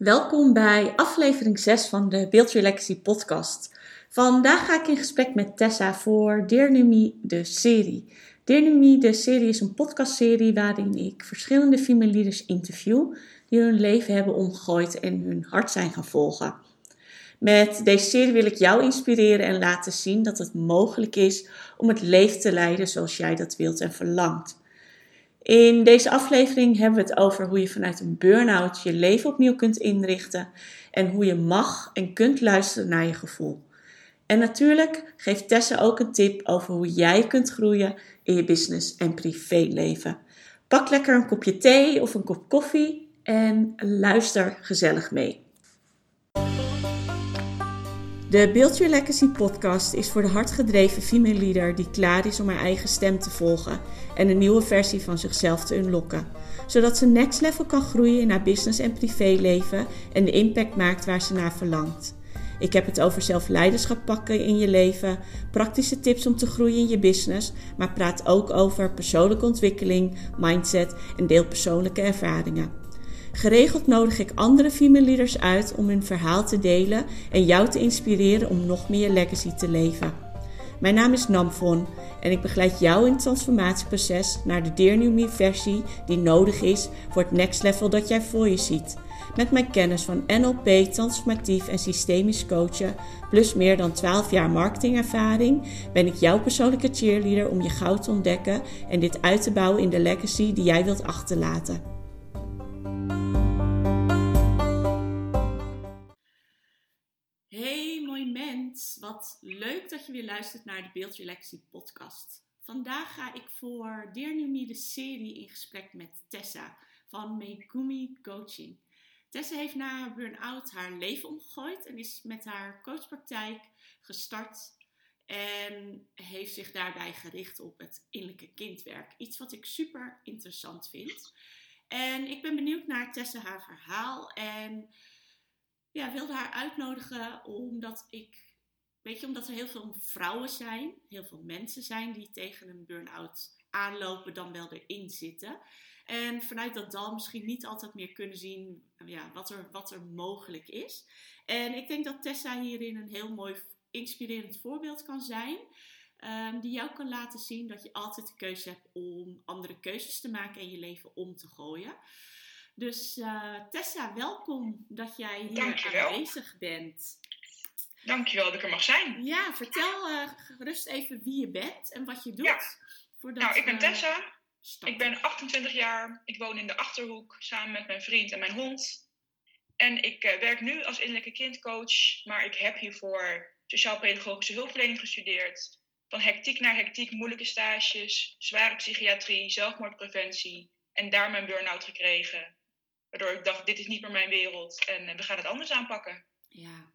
Welkom bij aflevering 6 van de Legacy podcast. Vandaag ga ik in gesprek met Tessa voor Dear Numi, de serie. Dear Numi, de serie is een podcastserie waarin ik verschillende female leaders interview die hun leven hebben omgegooid en hun hart zijn gaan volgen. Met deze serie wil ik jou inspireren en laten zien dat het mogelijk is om het leven te leiden zoals jij dat wilt en verlangt. In deze aflevering hebben we het over hoe je vanuit een burn-out je leven opnieuw kunt inrichten en hoe je mag en kunt luisteren naar je gevoel. En natuurlijk geeft Tessa ook een tip over hoe jij kunt groeien in je business en privéleven. Pak lekker een kopje thee of een kop koffie en luister gezellig mee. De Build Your Legacy podcast is voor de hardgedreven female leader die klaar is om haar eigen stem te volgen en een nieuwe versie van zichzelf te unlocken. Zodat ze next level kan groeien in haar business en privéleven en de impact maakt waar ze naar verlangt. Ik heb het over zelfleiderschap pakken in je leven, praktische tips om te groeien in je business, maar praat ook over persoonlijke ontwikkeling, mindset en deel persoonlijke ervaringen. Geregeld nodig ik andere female leaders uit om hun verhaal te delen en jou te inspireren om nog meer legacy te leven. Mijn naam is Namfon en ik begeleid jou in het transformatieproces naar de Dear Me versie die nodig is voor het next level dat jij voor je ziet. Met mijn kennis van NLP, transformatief en systemisch coachen, plus meer dan 12 jaar marketingervaring, ben ik jouw persoonlijke cheerleader om je goud te ontdekken en dit uit te bouwen in de legacy die jij wilt achterlaten. Leuk dat je weer luistert naar de Beeld Your Legacy podcast. Vandaag ga ik voor Dear de serie in gesprek met Tessa van Megumi Coaching. Tessa heeft na burn-out haar leven omgegooid en is met haar coachpraktijk gestart en heeft zich daarbij gericht op het innerlijke kindwerk. Iets wat ik super interessant vind. En ik ben benieuwd naar Tessa haar verhaal en ja, wilde haar uitnodigen omdat ik, weet je, omdat er heel veel vrouwen zijn, heel veel mensen zijn die tegen een burn-out aanlopen, dan wel erin zitten. En vanuit dat dal misschien niet altijd meer kunnen zien ja, wat, er, wat er mogelijk is. En ik denk dat Tessa hierin een heel mooi inspirerend voorbeeld kan zijn. Um, die jou kan laten zien dat je altijd de keuze hebt om andere keuzes te maken en je leven om te gooien. Dus uh, Tessa, welkom dat jij hier Dankjewel. aanwezig bent. Dankjewel dat ik er mag zijn. Ja, vertel uh, gerust even wie je bent en wat je doet. Ja. Voordat, nou, ik ben Tessa. Ik ben 28 jaar. Ik woon in de Achterhoek samen met mijn vriend en mijn hond. En ik uh, werk nu als innerlijke kindcoach, maar ik heb hiervoor sociaal-pedagogische hulpverlening gestudeerd. Van hectiek naar hectiek, moeilijke stages, zware psychiatrie, zelfmoordpreventie en daar mijn burn-out gekregen. Waardoor ik dacht, dit is niet meer mijn wereld en eh, we gaan het anders aanpakken. Ja.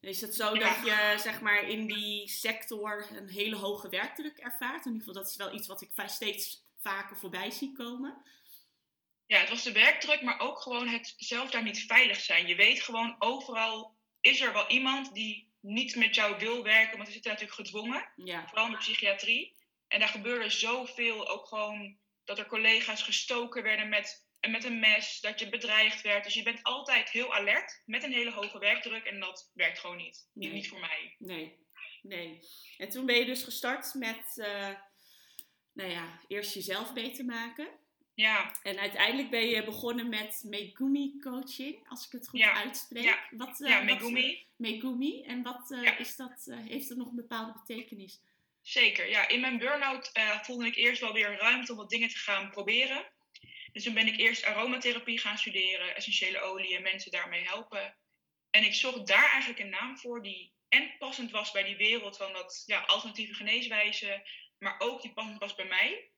Is het zo dat je zeg maar in die sector een hele hoge werkdruk ervaart? In ieder geval, dat is wel iets wat ik steeds vaker voorbij zie komen. Ja, het was de werkdruk, maar ook gewoon het zelf daar niet veilig zijn. Je weet gewoon, overal is er wel iemand die niet met jou wil werken, want we zitten natuurlijk gedwongen. Ja. Vooral in de psychiatrie. En daar gebeurde zoveel, ook gewoon dat er collega's gestoken werden met en met een mes, dat je bedreigd werd. Dus je bent altijd heel alert met een hele hoge werkdruk en dat werkt gewoon niet. Niet voor mij. Nee, nee. En toen ben je dus gestart met, uh, nou ja, eerst jezelf beter maken. Ja. En uiteindelijk ben je begonnen met Megumi coaching, als ik het goed uitspreek. Ja, wat, uh, ja Megumi. Wat, Megumi. En wat uh, is dat, heeft dat nog een bepaalde betekenis? Zeker, ja. In mijn burn-out voelde ik eerst wel weer ruimte om wat dingen te gaan proberen. Dus toen ben ik eerst aromatherapie gaan studeren, essentiële oliën, mensen daarmee helpen. En ik zocht daar eigenlijk een naam voor die en passend was bij die wereld van dat ja, alternatieve geneeswijze, maar ook die passend was bij mij.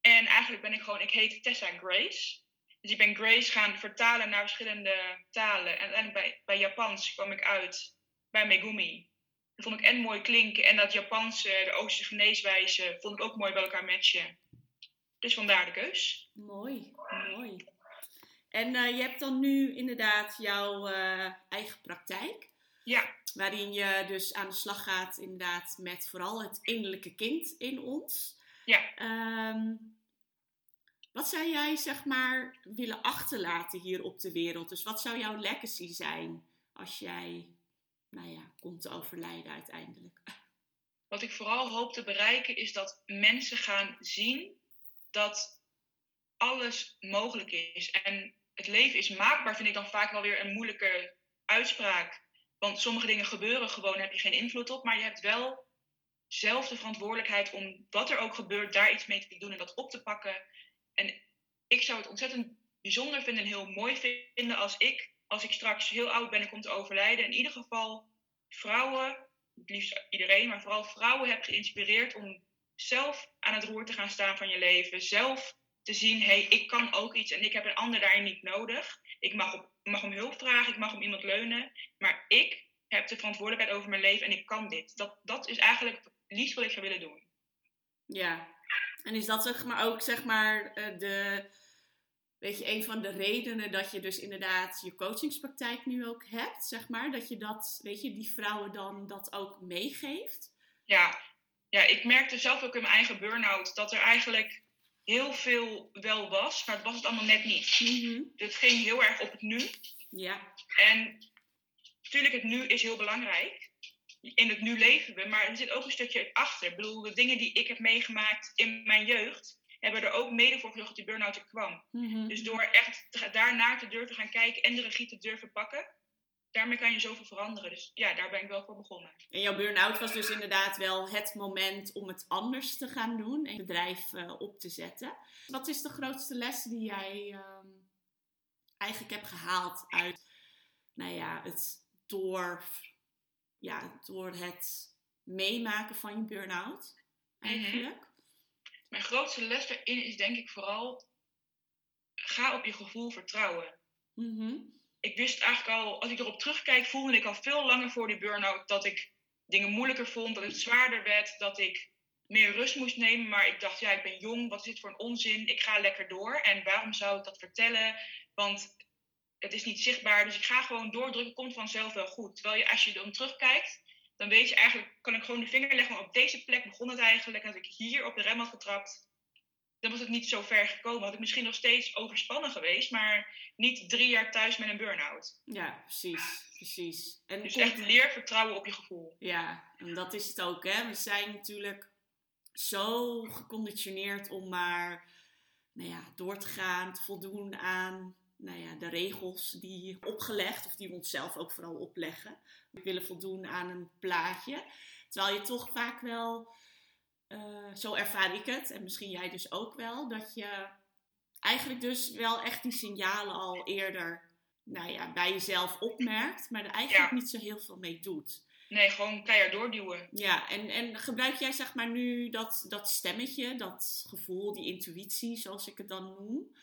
En eigenlijk ben ik gewoon, ik heet Tessa Grace. Dus ik ben Grace gaan vertalen naar verschillende talen. En uiteindelijk bij, bij Japans kwam ik uit bij Megumi. Dat vond ik en mooi klinken. En dat Japanse, de Oosterse geneeswijze, vond ik ook mooi bij elkaar matchen. Dus vandaar de keus. Mooi, mooi. En uh, je hebt dan nu inderdaad jouw uh, eigen praktijk. Ja. Waarin je dus aan de slag gaat inderdaad met vooral het innerlijke kind in ons. Ja. Um, Wat zou jij, zeg maar, willen achterlaten hier op de wereld? Dus wat zou jouw legacy zijn als jij, nou ja, komt te overlijden uiteindelijk? Wat ik vooral hoop te bereiken is dat mensen gaan zien dat alles mogelijk is. En het leven is maakbaar, vind ik dan vaak wel weer een moeilijke uitspraak. Want sommige dingen gebeuren gewoon, daar heb je geen invloed op. Maar je hebt wel zelf de verantwoordelijkheid om wat er ook gebeurt, daar iets mee te doen en dat op te pakken. En ik zou het ontzettend bijzonder vinden en heel mooi vinden als ik, als ik straks heel oud ben en kom te overlijden, in ieder geval vrouwen, het liefst iedereen, maar vooral vrouwen heb geïnspireerd om zelf aan het roer te gaan staan van je leven. Zelf te zien, hé, hey, ik kan ook iets en ik heb een ander daarin niet nodig. Ik mag, op, mag om hulp vragen, ik mag om iemand leunen, maar ik heb de verantwoordelijkheid over mijn leven en ik kan dit. Dat, dat is eigenlijk het liefst wat ik zou willen doen. Ja, en is dat zeg maar ook zeg maar eh, de, weet je, een van de redenen dat je dus inderdaad je coachingspraktijk nu ook hebt, zeg maar, dat je dat, weet je, die vrouwen dan dat ook meegeeft? Ja, ja ik merkte zelf ook in mijn eigen burn-out dat er eigenlijk heel veel wel was, maar het was het allemaal net niet. Mm Het ging heel erg op het nu. Ja. En natuurlijk, het nu is heel belangrijk in het nu leven we, maar er zit ook een stukje achter. Ik bedoel, de dingen die ik heb meegemaakt in mijn jeugd, hebben er ook mede voor gezorgd dat die burn-out er kwam. Mhm. Dus door echt daarnaar te durven gaan kijken en de regie te durven pakken, daarmee kan je zoveel veranderen. Dus ja, daar ben ik wel voor begonnen. En jouw burn-out was dus inderdaad wel het moment om het anders te gaan doen en het bedrijf uh, op te zetten. Wat is de grootste les die jij uh, eigenlijk hebt gehaald uit, nou ja, het door ja, door het meemaken van je burn-out Mhm. eigenlijk? Mijn grootste les daarin is denk ik vooral, ga op je gevoel vertrouwen. Mhm. Ik wist eigenlijk al, als ik erop terugkijk, voelde ik al veel langer voor die burn-out dat ik dingen moeilijker vond, dat het zwaarder werd, dat ik meer rust moest nemen. Maar ik dacht, ja, ik ben jong, wat is dit voor een onzin? Ik ga lekker door. En waarom zou ik dat vertellen? Want het is niet zichtbaar, dus ik ga gewoon doordrukken, komt vanzelf wel goed. Terwijl je, als je dan terugkijkt, dan weet je eigenlijk, kan ik gewoon de vinger leggen, op deze plek begon het eigenlijk. En als ik hier op de rem had getrapt, dan was het niet zo ver gekomen. Had ik misschien nog steeds overspannen geweest, maar niet drie jaar thuis met een burn-out. Ja, precies, precies. En dus echt leer vertrouwen op je gevoel. Ja, en dat is het ook, hè. We zijn natuurlijk zo geconditioneerd om maar nou ja, door te gaan, te voldoen aan nou ja, de regels die opgelegd, of die we onszelf ook vooral opleggen. We willen voldoen aan een plaatje. Terwijl je toch vaak wel, uh, zo ervaar ik het, en misschien jij dus ook wel, dat je eigenlijk dus wel echt die signalen al eerder nou ja, bij jezelf opmerkt, maar er eigenlijk Ja. niet zo heel veel mee doet. Nee, gewoon keihard doorduwen. Ja, en, en gebruik jij zeg maar nu dat, dat stemmetje, dat gevoel, die intuïtie, zoals ik het dan noem.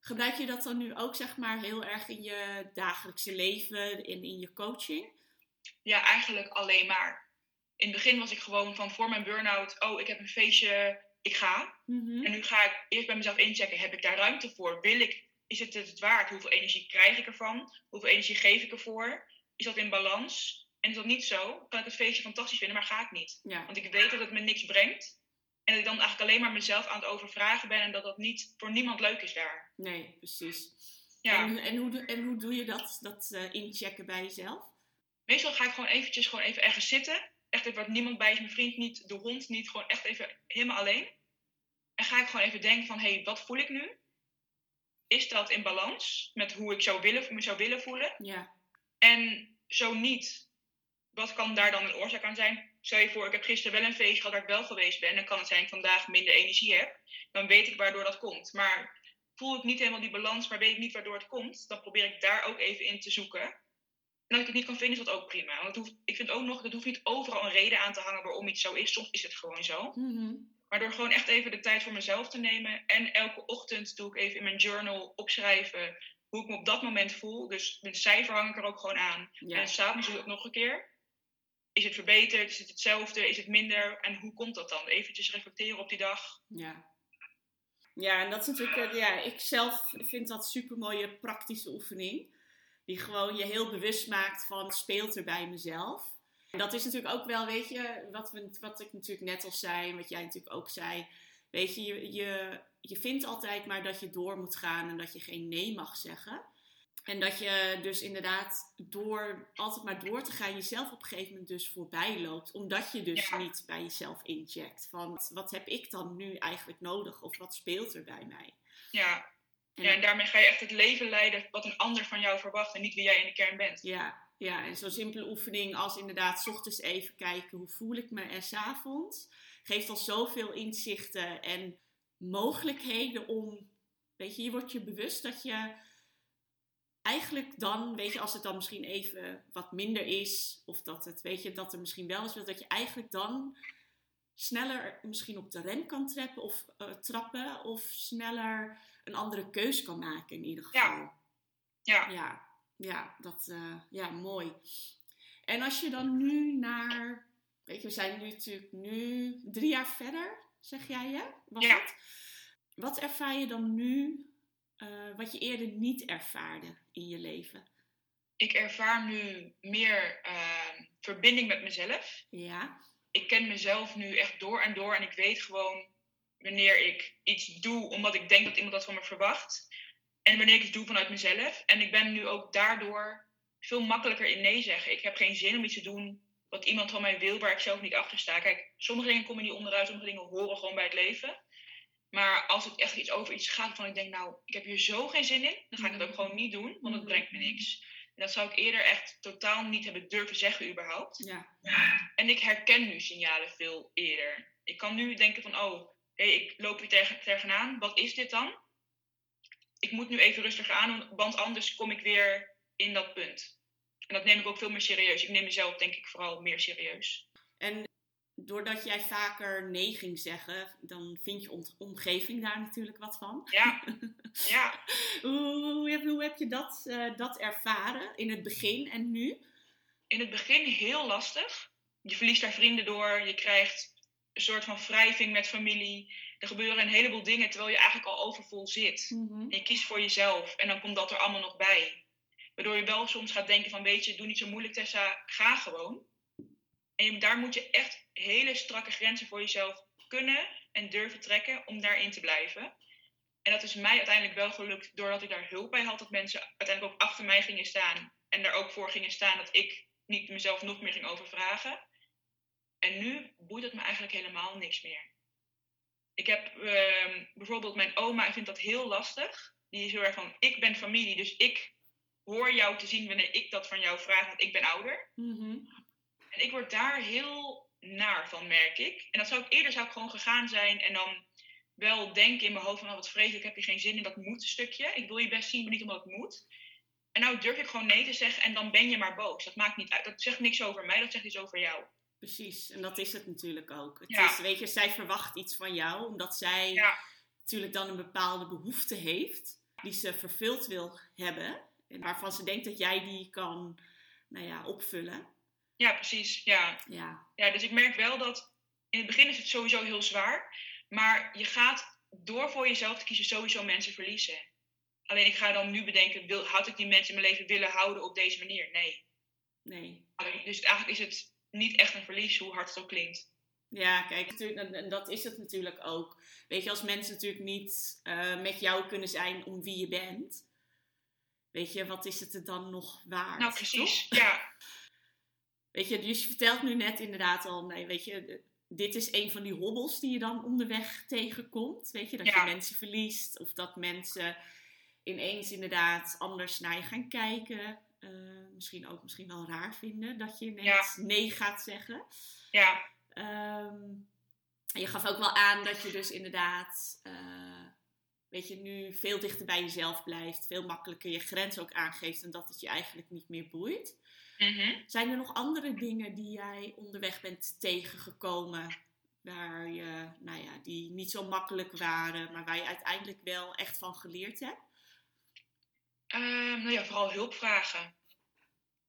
Gebruik je dat dan nu ook zeg maar heel erg in je dagelijkse leven en in je coaching? Ja, eigenlijk alleen maar. In het begin was ik gewoon van voor mijn burn-out, oh, ik heb een feestje, ik ga. Mhm. En nu ga ik eerst bij mezelf inchecken, heb ik daar ruimte voor? Wil ik, is het het waard? Hoeveel energie krijg ik ervan? Hoeveel energie geef ik ervoor? Is dat in balans? En is dat niet zo, kan ik het feestje fantastisch vinden, maar ga ik niet. Ja, Want ik weet dat het me niks brengt. En dat ik dan eigenlijk alleen maar mezelf aan het overvragen ben en dat dat niet voor niemand leuk is daar. nee, precies. Ja. En, en, hoe, doe- en hoe doe je dat, dat eh, inchecken bij jezelf? Meestal ga ik gewoon eventjes gewoon even ergens zitten. Echt even wat niemand bij is, mijn vriend niet, de hond niet. Gewoon echt even helemaal alleen. En ga ik gewoon even denken van, hé, hey, wat voel ik nu? Is dat in balans met hoe ik zou willen, me zou willen voelen? Ja, En zo niet, wat kan daar dan een oorzaak aan zijn? Stel je voor, ik heb gisteren wel een feestje gehad waar ik wel geweest ben. Dan kan het zijn dat ik vandaag minder energie heb. Dan weet ik waardoor dat komt. Maar voel ik niet helemaal die balans, maar weet ik niet waardoor het komt. Dan probeer ik daar ook even in te zoeken. En als ik het niet kan vinden, is dat ook prima. Want het hoeft, ik vind ook nog, het hoeft niet overal een reden aan te hangen waarom iets zo is. Soms is het gewoon zo. Mhm. Maar door gewoon echt even de tijd voor mezelf te nemen. En elke ochtend doe ik even in mijn journal opschrijven hoe ik me op dat moment voel. Dus een cijfer hang ik er ook gewoon aan. ja. En s'avonds doe ik het nog een keer. Is het verbeterd? Is het hetzelfde? Is het minder? En hoe komt dat dan? Eventjes reflecteren op die dag. Ja. Ja, en dat is natuurlijk, eh, ja, ik zelf vind dat een super mooie praktische oefening. Die gewoon je heel bewust maakt van wat speelt er bij mezelf. En dat is natuurlijk ook wel, weet je, wat, we, wat ik natuurlijk net al zei, en wat jij natuurlijk ook zei. weet je, je, je, je vindt altijd maar dat je door moet gaan en dat je geen nee mag zeggen. En dat je dus inderdaad door altijd maar door te gaan jezelf op een gegeven moment dus voorbij loopt. Omdat je dus niet bij jezelf incheckt. Van wat heb ik dan nu eigenlijk nodig of wat speelt er bij mij? Ja. En, ja, en daarmee ga je echt het leven leiden wat een ander van jou verwacht en niet wie jij in de kern bent. Ja, ja, en zo'n simpele oefening als inderdaad s ochtends even kijken hoe voel ik me en s avonds. Geeft al zoveel inzichten en mogelijkheden om, weet je, je wordt je bewust dat je eigenlijk dan, weet je, als het dan misschien even wat minder is, of dat het, weet je, dat er misschien wel is, dat je eigenlijk dan sneller misschien op de rem kan trappen of, uh, trappen, of sneller een andere keus kan maken in ieder geval. Ja. Ja. Ja, ja dat, uh, ja, mooi. En als je dan nu naar, weet je, we zijn nu natuurlijk nu drie jaar verder, zeg jij je? Was ja. het? Wat ervaar je dan nu uh, wat je eerder niet ervaarde in je leven? Ik ervaar nu meer uh, verbinding met mezelf. Ja. Ik ken mezelf nu echt door en door en ik weet gewoon wanneer ik iets doe omdat ik denk dat iemand dat van me verwacht. En wanneer ik iets doe vanuit mezelf. En ik ben nu ook daardoor veel makkelijker in nee zeggen. Ik heb geen zin om iets te doen wat iemand van mij wil waar ik zelf niet achter sta. Kijk, sommige dingen komen niet onderuit, sommige dingen horen gewoon bij het leven. Maar als het echt iets over iets gaat waarvan ik denk, nou, ik heb hier zo geen zin in, dan ga ik het ook gewoon niet doen, want het brengt me niks. En dat zou ik eerder echt totaal niet hebben durven zeggen überhaupt. Ja. En ik herken nu signalen veel eerder. Ik kan nu denken van, oh, ik loop hier tegen, tegenaan, wat is dit dan? Ik moet nu even rustig aan, want anders kom ik weer in dat punt. En dat neem ik ook veel meer serieus. Ik neem mezelf denk ik vooral meer serieus. En doordat jij vaker nee ging zeggen, dan vind je omgeving daar natuurlijk wat van. Ja. ja. hoe, hoe, heb, hoe, heb, je dat, uh, dat ervaren in het begin en nu? In het begin heel lastig. Je verliest daar vrienden door, je krijgt een soort van wrijving met familie. Er gebeuren een heleboel dingen terwijl je eigenlijk al overvol zit. Mm -hmm. En je kiest voor jezelf en dan komt dat er allemaal nog bij. Waardoor je wel soms gaat denken van weet je, doe niet zo moeilijk Tessa, ga gewoon. En daar moet je echt hele strakke grenzen voor jezelf kunnen en durven trekken om daarin te blijven. En dat is mij uiteindelijk wel gelukt doordat ik daar hulp bij had. Dat mensen uiteindelijk ook achter mij gingen staan. En daar ook voor gingen staan dat ik niet mezelf nog meer ging overvragen. En nu boeit het me eigenlijk helemaal niks meer. Ik heb uh, bijvoorbeeld mijn oma, ik vind dat heel lastig. Die is heel erg van, ik ben familie, dus ik hoor jou te zien wanneer ik dat van jou vraag, want ik ben ouder. Mm -hmm. En ik word daar heel naar van, merk ik. En dat zou ik eerder zou ik gewoon gegaan zijn en dan wel denken in mijn hoofd van, oh, wat vreselijk, heb je geen zin in dat moet stukje. Ik wil je best zien, maar niet omdat het moet. En nou durf ik gewoon nee te zeggen en dan ben je maar boos. Dat maakt niet uit. Dat zegt niks over mij, dat zegt iets over jou. Precies, en dat is het natuurlijk ook. Het Ja. is, weet je, zij verwacht iets van jou, omdat zij Ja. natuurlijk dan een bepaalde behoefte heeft, die ze vervuld wil hebben, en waarvan ze denkt dat jij die kan nou ja, opvullen. Ja, precies. Ja. Ja, ja, dus ik merk wel dat in het begin is het sowieso heel zwaar. Maar je gaat door voor jezelf te kiezen sowieso mensen verliezen. Alleen ik ga dan nu bedenken, wil, had ik die mensen in mijn leven willen houden op deze manier? Nee. nee. Dus eigenlijk is het niet echt een verlies, hoe hard het ook klinkt. Ja, kijk, natuurlijk, en- dat is het natuurlijk ook. Weet je, als mensen natuurlijk niet eh, met jou kunnen zijn om wie je bent, weet je, wat is het er dan nog waard? Nou, precies. toch? Ja, Weet je, dus je vertelt nu net inderdaad al, nee, weet je, dit is een van die hobbels die je dan onderweg tegenkomt. Weet je, dat Ja. je mensen verliest of dat mensen ineens inderdaad anders naar je gaan kijken. Eh, misschien ook misschien wel raar vinden dat je ineens nee gaat zeggen. ja, Ehm, je gaf ook wel aan dat je dus inderdaad, eh, weet je, nu veel dichter bij jezelf blijft, veel makkelijker je grens ook aangeeft en dat het je eigenlijk niet meer boeit. mhm. Zijn er nog andere dingen die jij onderweg bent tegengekomen, waar je, nou ja, die niet zo makkelijk waren, maar waar je uiteindelijk wel echt van geleerd hebt? Ehm, nou ja, vooral hulp vragen.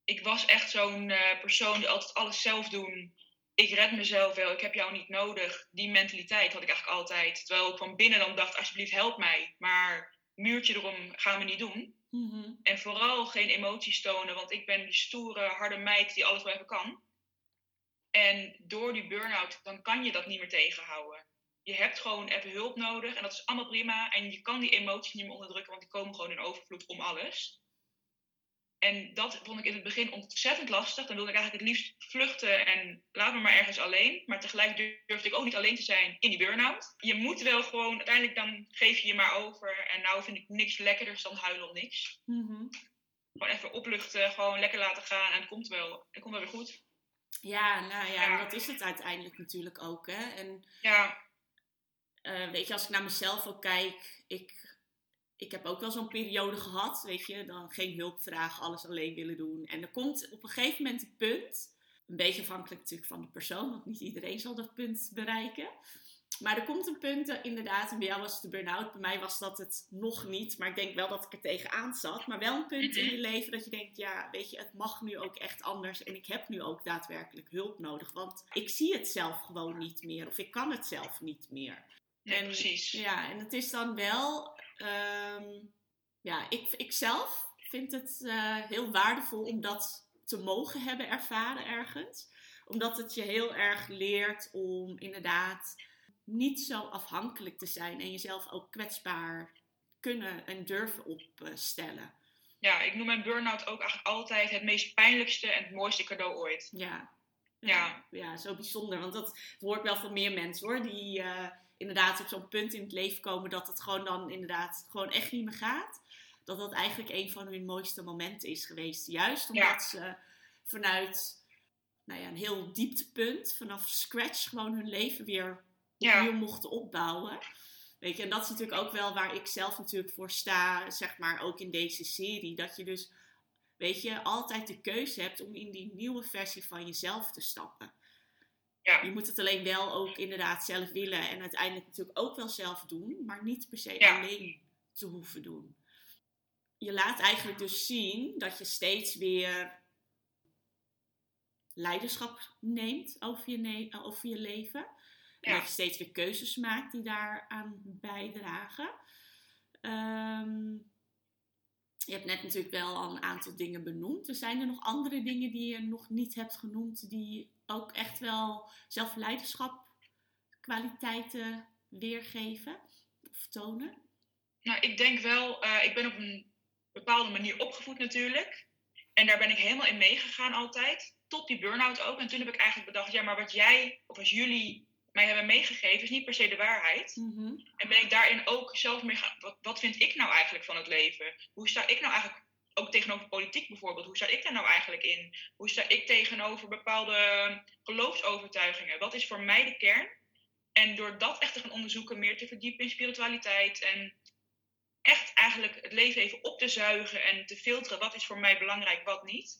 Ik was echt zo'n eh, persoon die altijd alles zelf doen. Ik red mezelf wel, ik heb jou niet nodig. Die mentaliteit had ik eigenlijk altijd. Terwijl ik van binnen dan dacht, alsjeblieft help mij. Maar muurtje erom gaan we niet doen. Mhm. En vooral geen emoties tonen, want ik ben die stoere, harde meid die alles wel even kan. En door die burn-out, dan kan je dat niet meer tegenhouden. Je hebt gewoon even hulp nodig en dat is allemaal prima. En je kan die emoties niet meer onderdrukken, want die komen gewoon in overvloed om alles. En dat vond ik in het begin ontzettend lastig. Dan wilde ik eigenlijk het liefst vluchten en laat me maar ergens alleen. Maar tegelijk durfde ik ook niet alleen te zijn in die burn-out. Je moet wel gewoon, uiteindelijk dan geef je je maar over. En nou vind ik niks lekkerder dan huilen om niks. Mhm. Gewoon even opluchten, gewoon lekker laten gaan en het komt wel. Het komt wel weer goed. Ja, nou ja, Ja. en dat is het uiteindelijk natuurlijk ook. Hè? En Ja, eh, weet je, als ik naar mezelf ook kijk, ik, ik heb ook wel zo'n periode gehad, weet je, dan geen hulp vragen, alles alleen willen doen. En er komt op een gegeven moment een punt, een beetje afhankelijk natuurlijk van de persoon, want niet iedereen zal dat punt bereiken. Maar er komt een punt, inderdaad, en bij jou was het de burn-out, bij mij was dat het nog niet, maar ik denk wel dat ik er tegenaan zat. Maar wel een punt in Mhm. je leven dat je denkt, ja, weet je, het mag nu ook echt anders en ik heb nu ook daadwerkelijk hulp nodig, want ik zie het zelf gewoon niet meer of ik kan het zelf niet meer. En- precies. Ja, en het is dan wel. ehm, ja, ik, ik zelf vind het eh, heel waardevol om dat te mogen hebben ervaren ergens. Omdat het je heel erg leert om inderdaad niet zo afhankelijk te zijn en jezelf ook kwetsbaar kunnen en durven opstellen. Ja, ik noem mijn burn-out ook eigenlijk altijd het meest pijnlijkste en het mooiste cadeau ooit. Ja. Ja. ja, zo bijzonder. Want dat, dat hoort wel van meer mensen hoor. Die eh, inderdaad op zo'n punt in het leven komen dat het gewoon dan inderdaad gewoon echt niet meer gaat. Dat dat eigenlijk een van hun mooiste momenten is geweest. Juist omdat Ja. ze vanuit nou ja, een heel dieptepunt, vanaf scratch, gewoon hun leven weer Ja. opnieuw mochten opbouwen. Weet je, en dat is natuurlijk ook wel waar ik zelf natuurlijk voor sta, zeg maar, ook in deze serie. Dat je dus, weet je, altijd de keuze hebt om in die nieuwe versie van jezelf te stappen. Ja. Je moet het alleen wel ook inderdaad zelf willen en uiteindelijk natuurlijk ook wel zelf doen, maar niet per se Ja. alleen te hoeven doen. Je laat eigenlijk dus zien dat je steeds weer leiderschap neemt over je, ne- over je leven. En dat je steeds weer keuzes maakt die daaraan bijdragen. Ehm, je hebt net natuurlijk wel al een aantal dingen benoemd. Er zijn er nog andere dingen die je nog niet hebt genoemd, die ook echt wel zelfleiderschap kwaliteiten weergeven of tonen? Nou, ik denk wel, eh, ik ben op een bepaalde manier opgevoed natuurlijk. En daar ben ik helemaal in meegegaan altijd. Tot die burn-out ook. En toen heb ik eigenlijk bedacht, ja, maar wat jij of als jullie mij hebben meegegeven, is niet per se de waarheid. Mhm. En ben ik daarin ook zelf mee gaan, wat, wat vind ik nou eigenlijk van het leven? Hoe sta ik nou eigenlijk, ook tegenover politiek bijvoorbeeld, hoe sta ik daar nou eigenlijk in? Hoe sta ik tegenover bepaalde geloofsovertuigingen? Wat is voor mij de kern? En door dat echt te gaan onderzoeken, meer te verdiepen in spiritualiteit en echt eigenlijk het leven even op te zuigen en te filteren wat is voor mij belangrijk, wat niet,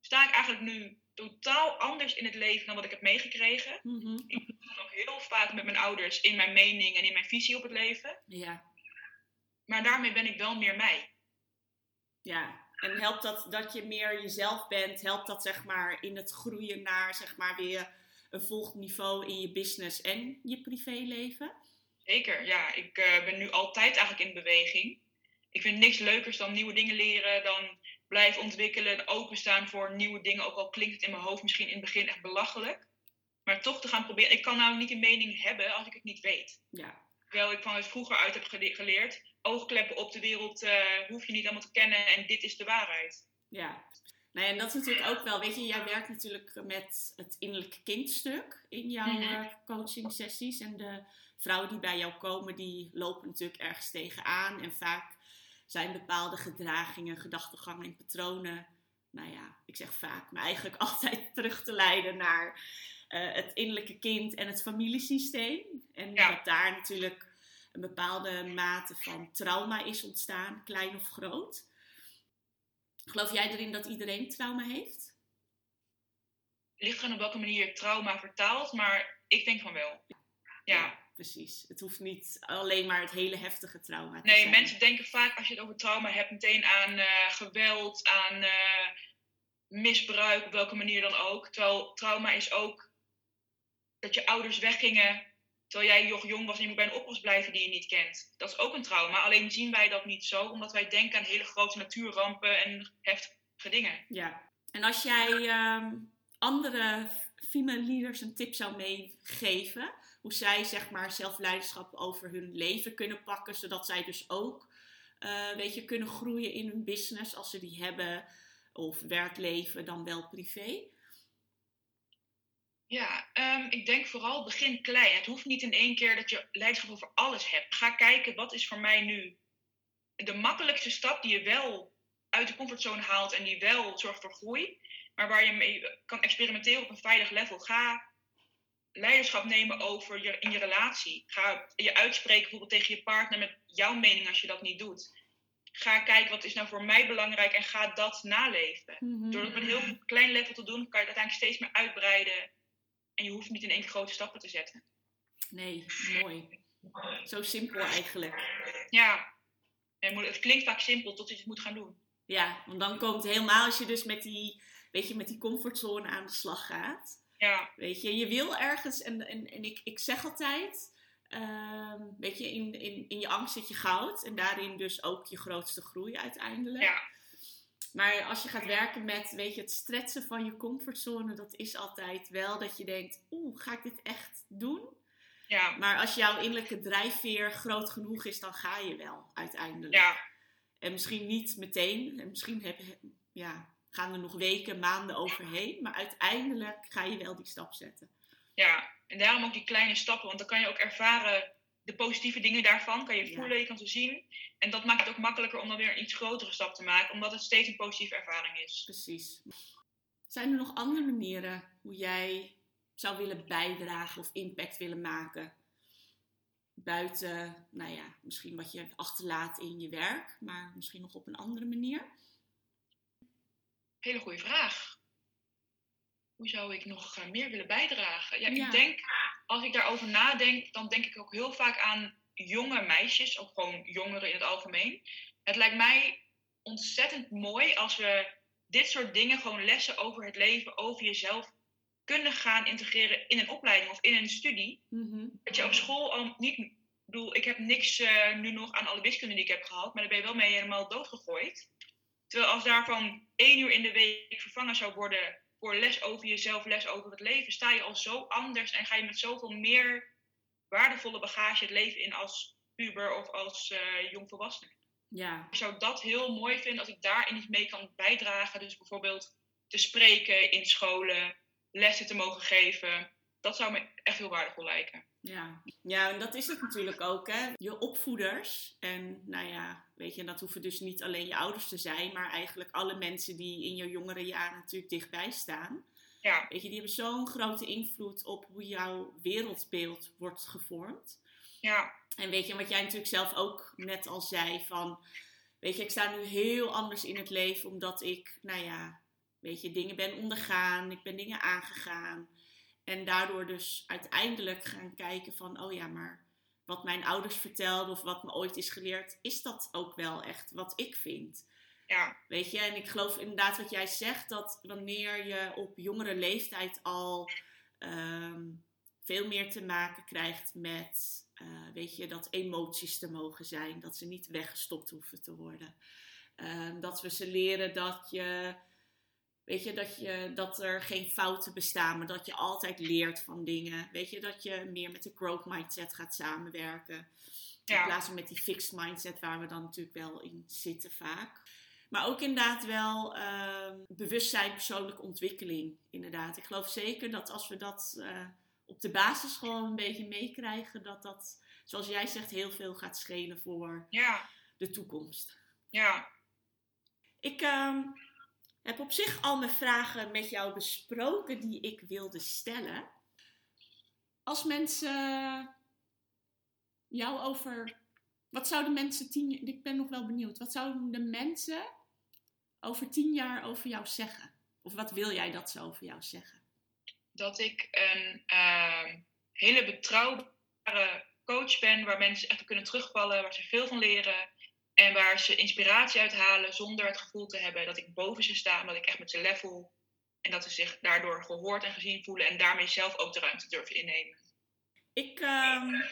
sta ik eigenlijk nu totaal anders in het leven dan wat ik heb meegekregen. Mhm. Ik ben ook heel vaak met mijn ouders in mijn mening en in mijn visie op het leven. Ja. Maar daarmee ben ik wel meer mij. Ja, en helpt dat dat je meer jezelf bent? Helpt dat zeg maar in het groeien naar zeg maar weer een volgend niveau in je business en je privéleven? Zeker, ja. Ik eh, ben nu altijd eigenlijk in beweging. Ik vind niks leukers dan nieuwe dingen leren, dan blijven ontwikkelen en openstaan voor nieuwe dingen. Ook al klinkt het in mijn hoofd misschien in het begin echt belachelijk. Maar toch te gaan proberen. Ik kan nou niet een mening hebben als ik het niet weet. Ja, Terwijl ik van het vroeger uit heb gele- geleerd. Oogkleppen op de wereld eh, hoef je niet allemaal te kennen en dit is de waarheid. ja. Nou ja, en dat is natuurlijk ook wel, weet je, jij werkt natuurlijk met het innerlijke kindstuk in jouw Mhm. eh, coaching sessies. En de vrouwen die bij jou komen, die lopen natuurlijk ergens tegenaan. En vaak zijn bepaalde gedragingen, gedachtegangen en patronen, nou ja, ik zeg vaak, maar eigenlijk altijd terug te leiden naar eh, het innerlijke kind en het familiesysteem. En Ja. dat daar natuurlijk een bepaalde mate van trauma is ontstaan, klein of groot. Geloof jij erin dat iedereen trauma heeft? ligt gewoon op welke manier trauma vertaalt, maar ik denk van wel. Ja. precies. Het hoeft niet alleen maar het hele heftige trauma te Nee, zijn. mensen denken vaak als je het over trauma hebt meteen aan eh, geweld, aan eh, misbruik, op welke manier dan ook. Terwijl trauma is ook dat je ouders weggingen terwijl jij nog jong was en je moet bij een blijven die je niet kent. Dat is ook een trauma, alleen zien wij dat niet zo, omdat wij denken aan hele grote natuurrampen en heftige dingen. Ja. En als jij ehm, andere female leaders een tip zou meegeven, hoe zij zeg maar zelfleiderschap over hun leven kunnen pakken, zodat zij dus ook, uh, weet je, kunnen groeien in hun business als ze die hebben, of werkleven dan wel privé? Ja, um, ik denk vooral begin klein. Het hoeft niet in één keer dat je leiderschap over alles hebt. Ga kijken, wat is voor mij nu de makkelijkste stap die je wel uit de comfortzone haalt en die wel zorgt voor groei, maar waar je mee kan experimenteren op een veilig level. Ga leiderschap nemen over je, in je relatie. Ga je uitspreken bijvoorbeeld tegen je partner met jouw mening als je dat niet doet. Ga kijken wat is nou voor mij belangrijk en ga dat naleven. Mhm. Door het op een heel klein level te doen, kan je het uiteindelijk steeds meer uitbreiden. En je hoeft niet in één keer grote stappen te zetten. Nee, mooi. Zo simpel eigenlijk. Ja, het klinkt vaak simpel tot je het moet gaan doen. Ja, want dan komt helemaal als je dus met die, weet je, met die comfortzone aan de slag gaat. Ja. Weet je, je wil ergens, en, en, en ik, ik zeg altijd, ehm, weet je, in, in, in je angst zit je goud. En daarin dus ook je grootste groei uiteindelijk. Ja. Maar als je gaat werken met, weet je, het stretchen van je comfortzone, dat is altijd wel dat je denkt, oeh, ga ik dit echt doen? Ja. Maar als jouw innerlijke drijfveer groot genoeg is, dan ga je wel uiteindelijk. Ja. En misschien niet meteen, en misschien heb, ja, gaan er nog weken, maanden overheen, maar uiteindelijk ga je wel die stap zetten. Ja, en daarom ook die kleine stappen, want dan kan je ook ervaren de positieve dingen daarvan, kan je voelen, je kan ze zien. En dat maakt het ook makkelijker om dan weer een iets grotere stap te maken, omdat het steeds een positieve ervaring is. Precies. Zijn er nog andere manieren hoe jij zou willen bijdragen of impact willen maken? Buiten, nou ja, misschien wat je achterlaat in je werk, maar misschien nog op een andere manier? Hele goede vraag. Hoe zou ik nog eh, meer willen bijdragen? Ja, Ja. ik denk, als ik daarover nadenk, dan denk ik ook heel vaak aan jonge meisjes, of gewoon jongeren in het algemeen. Het lijkt mij ontzettend mooi als we dit soort dingen, gewoon lessen over het leven, over jezelf, kunnen gaan integreren in een opleiding of in een studie. Mhm. Dat je op school al niet. Ik bedoel, ik heb niks eh, nu nog aan alle wiskunde die ik heb gehad, maar daar ben je wel mee helemaal doodgegooid. Terwijl als daarvan één uur in de week vervangen zou worden voor les over jezelf, les over het leven, sta je al zo anders en ga je met zoveel meer waardevolle bagage het leven in als puber of als eh jongvolwassene. Ja, Ik zou dat heel mooi vinden als ik daarin iets mee kan bijdragen. Dus bijvoorbeeld te spreken in scholen, lessen te mogen geven. Dat zou me echt heel waardevol lijken. ja. ja, en dat is het natuurlijk ook, hè. Je opvoeders, en nou ja, weet je, dat hoeven dus niet alleen je ouders te zijn, maar eigenlijk alle mensen die in je jongere jaren natuurlijk dichtbij staan. Ja, Weet je, die hebben zo'n grote invloed op hoe jouw wereldbeeld wordt gevormd. ja, En weet je, wat jij natuurlijk zelf ook net al zei, van, weet je, ik sta nu heel anders in het leven omdat ik, nou ja, weet je, dingen ben ondergaan, ik ben dingen aangegaan. En daardoor dus uiteindelijk gaan kijken van, oh ja, maar wat mijn ouders vertelden of wat me ooit is geleerd, is dat ook wel echt wat ik vind? ja, Weet je, en ik geloof inderdaad wat jij zegt, dat wanneer je op jongere leeftijd al ehm, veel meer te maken krijgt met, eh, weet je, dat emoties te mogen zijn, dat ze niet weggestopt hoeven te worden. Ehm, dat we ze leren dat je, weet je, dat je, dat er geen fouten bestaan, maar dat je altijd leert van dingen. Weet je, dat je meer met de growth mindset gaat samenwerken. In Ja. plaats van met die fixed mindset waar we dan natuurlijk wel in zitten vaak. Maar ook inderdaad wel ehm, bewustzijn, persoonlijke ontwikkeling. Inderdaad. Ik geloof zeker dat als we dat eh, op de basisschool een beetje meekrijgen, dat dat, zoals jij zegt, heel veel gaat schelen voor ja, de toekomst. ja. Ik ehm, heb op zich al mijn vragen met jou besproken die ik wilde stellen. Als mensen jou over. Wat zouden mensen tien Ik ben nog wel benieuwd. Wat zouden de mensen over tien jaar over jou zeggen? Of wat wil jij dat ze over jou zeggen? Dat ik een ehm, hele betrouwbare coach ben waar mensen echt op kunnen terugvallen, waar ze veel van leren. En waar ze inspiratie uithalen zonder het gevoel te hebben dat ik boven ze sta, dat ik echt met ze level. En dat ze zich daardoor gehoord en gezien voelen en daarmee zelf ook de ruimte durven innemen. Ik ehm,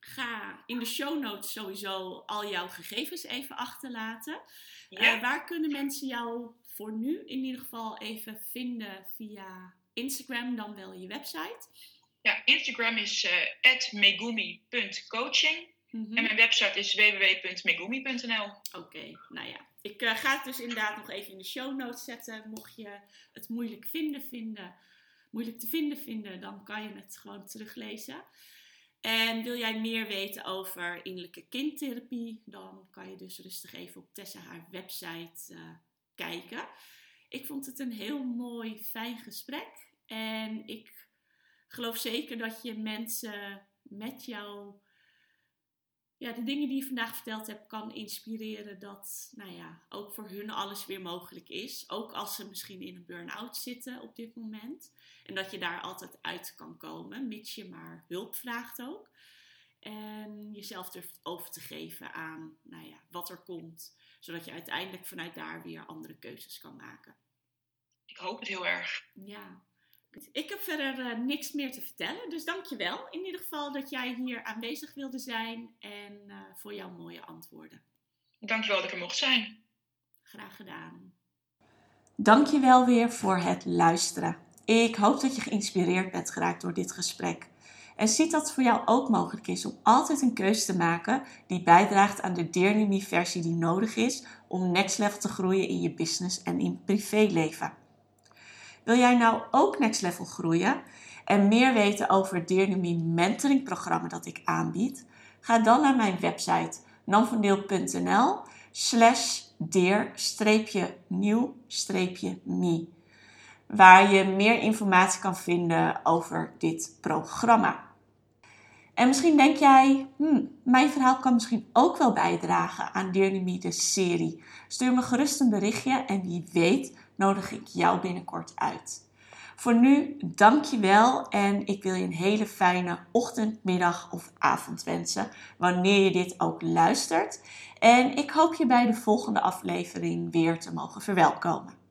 ga in de show notes sowieso al jouw gegevens even achterlaten. Ja, Eh, waar kunnen mensen jou voor nu in ieder geval even vinden via Instagram, dan wel je website? Ja, Instagram is uh, megumi.coaching. Mhm. En mijn website is www.megumi.nl. Oké, nou ja. Ik uh, ga het dus inderdaad nog even in de show notes zetten. Mocht je het moeilijk vinden, vinden, moeilijk te vinden vinden, dan kan je het gewoon teruglezen. En wil jij meer weten over innerlijke kindtherapie, dan kan je dus rustig even op Tessa haar website uh, kijken. Ik vond het een heel mooi, fijn gesprek. En ik geloof zeker dat je mensen met jou, ja, de dingen die je vandaag verteld hebt, kan inspireren dat, nou ja, ook voor hun alles weer mogelijk is. Ook als ze misschien in een burn-out zitten op dit moment. En dat je daar altijd uit kan komen, mits je maar hulp vraagt ook. En jezelf durft over te geven aan nou ja, wat er komt. Zodat je uiteindelijk vanuit daar weer andere keuzes kan maken. Ik hoop het heel erg. Ja. Ik heb verder uh, niks meer te vertellen. Dus dankjewel in ieder geval dat jij hier aanwezig wilde zijn. En uh, voor jouw mooie antwoorden. Dankjewel dat ik er mocht zijn. Graag gedaan. Dankjewel weer voor het luisteren. Ik hoop dat je geïnspireerd bent geraakt door dit gesprek. En ziet dat het voor jou ook mogelijk is om altijd een keuze te maken die bijdraagt aan de Dear versie die nodig is om next level te groeien in je business en in privéleven. Wil jij nou ook next level groeien en meer weten over het Dear mentoring programma dat ik aanbied? Ga dan naar mijn website nanvandeel.nl slash dear-nieuw-me waar je meer informatie kan vinden over dit programma. En misschien denk jij, hmm, mijn verhaal kan misschien ook wel bijdragen aan Dear de serie. Stuur me gerust een berichtje en wie weet nodig ik jou binnenkort uit. Voor nu, dank je wel en ik wil je een hele fijne ochtend, middag of avond wensen, wanneer je dit ook luistert. En ik hoop je bij de volgende aflevering weer te mogen verwelkomen.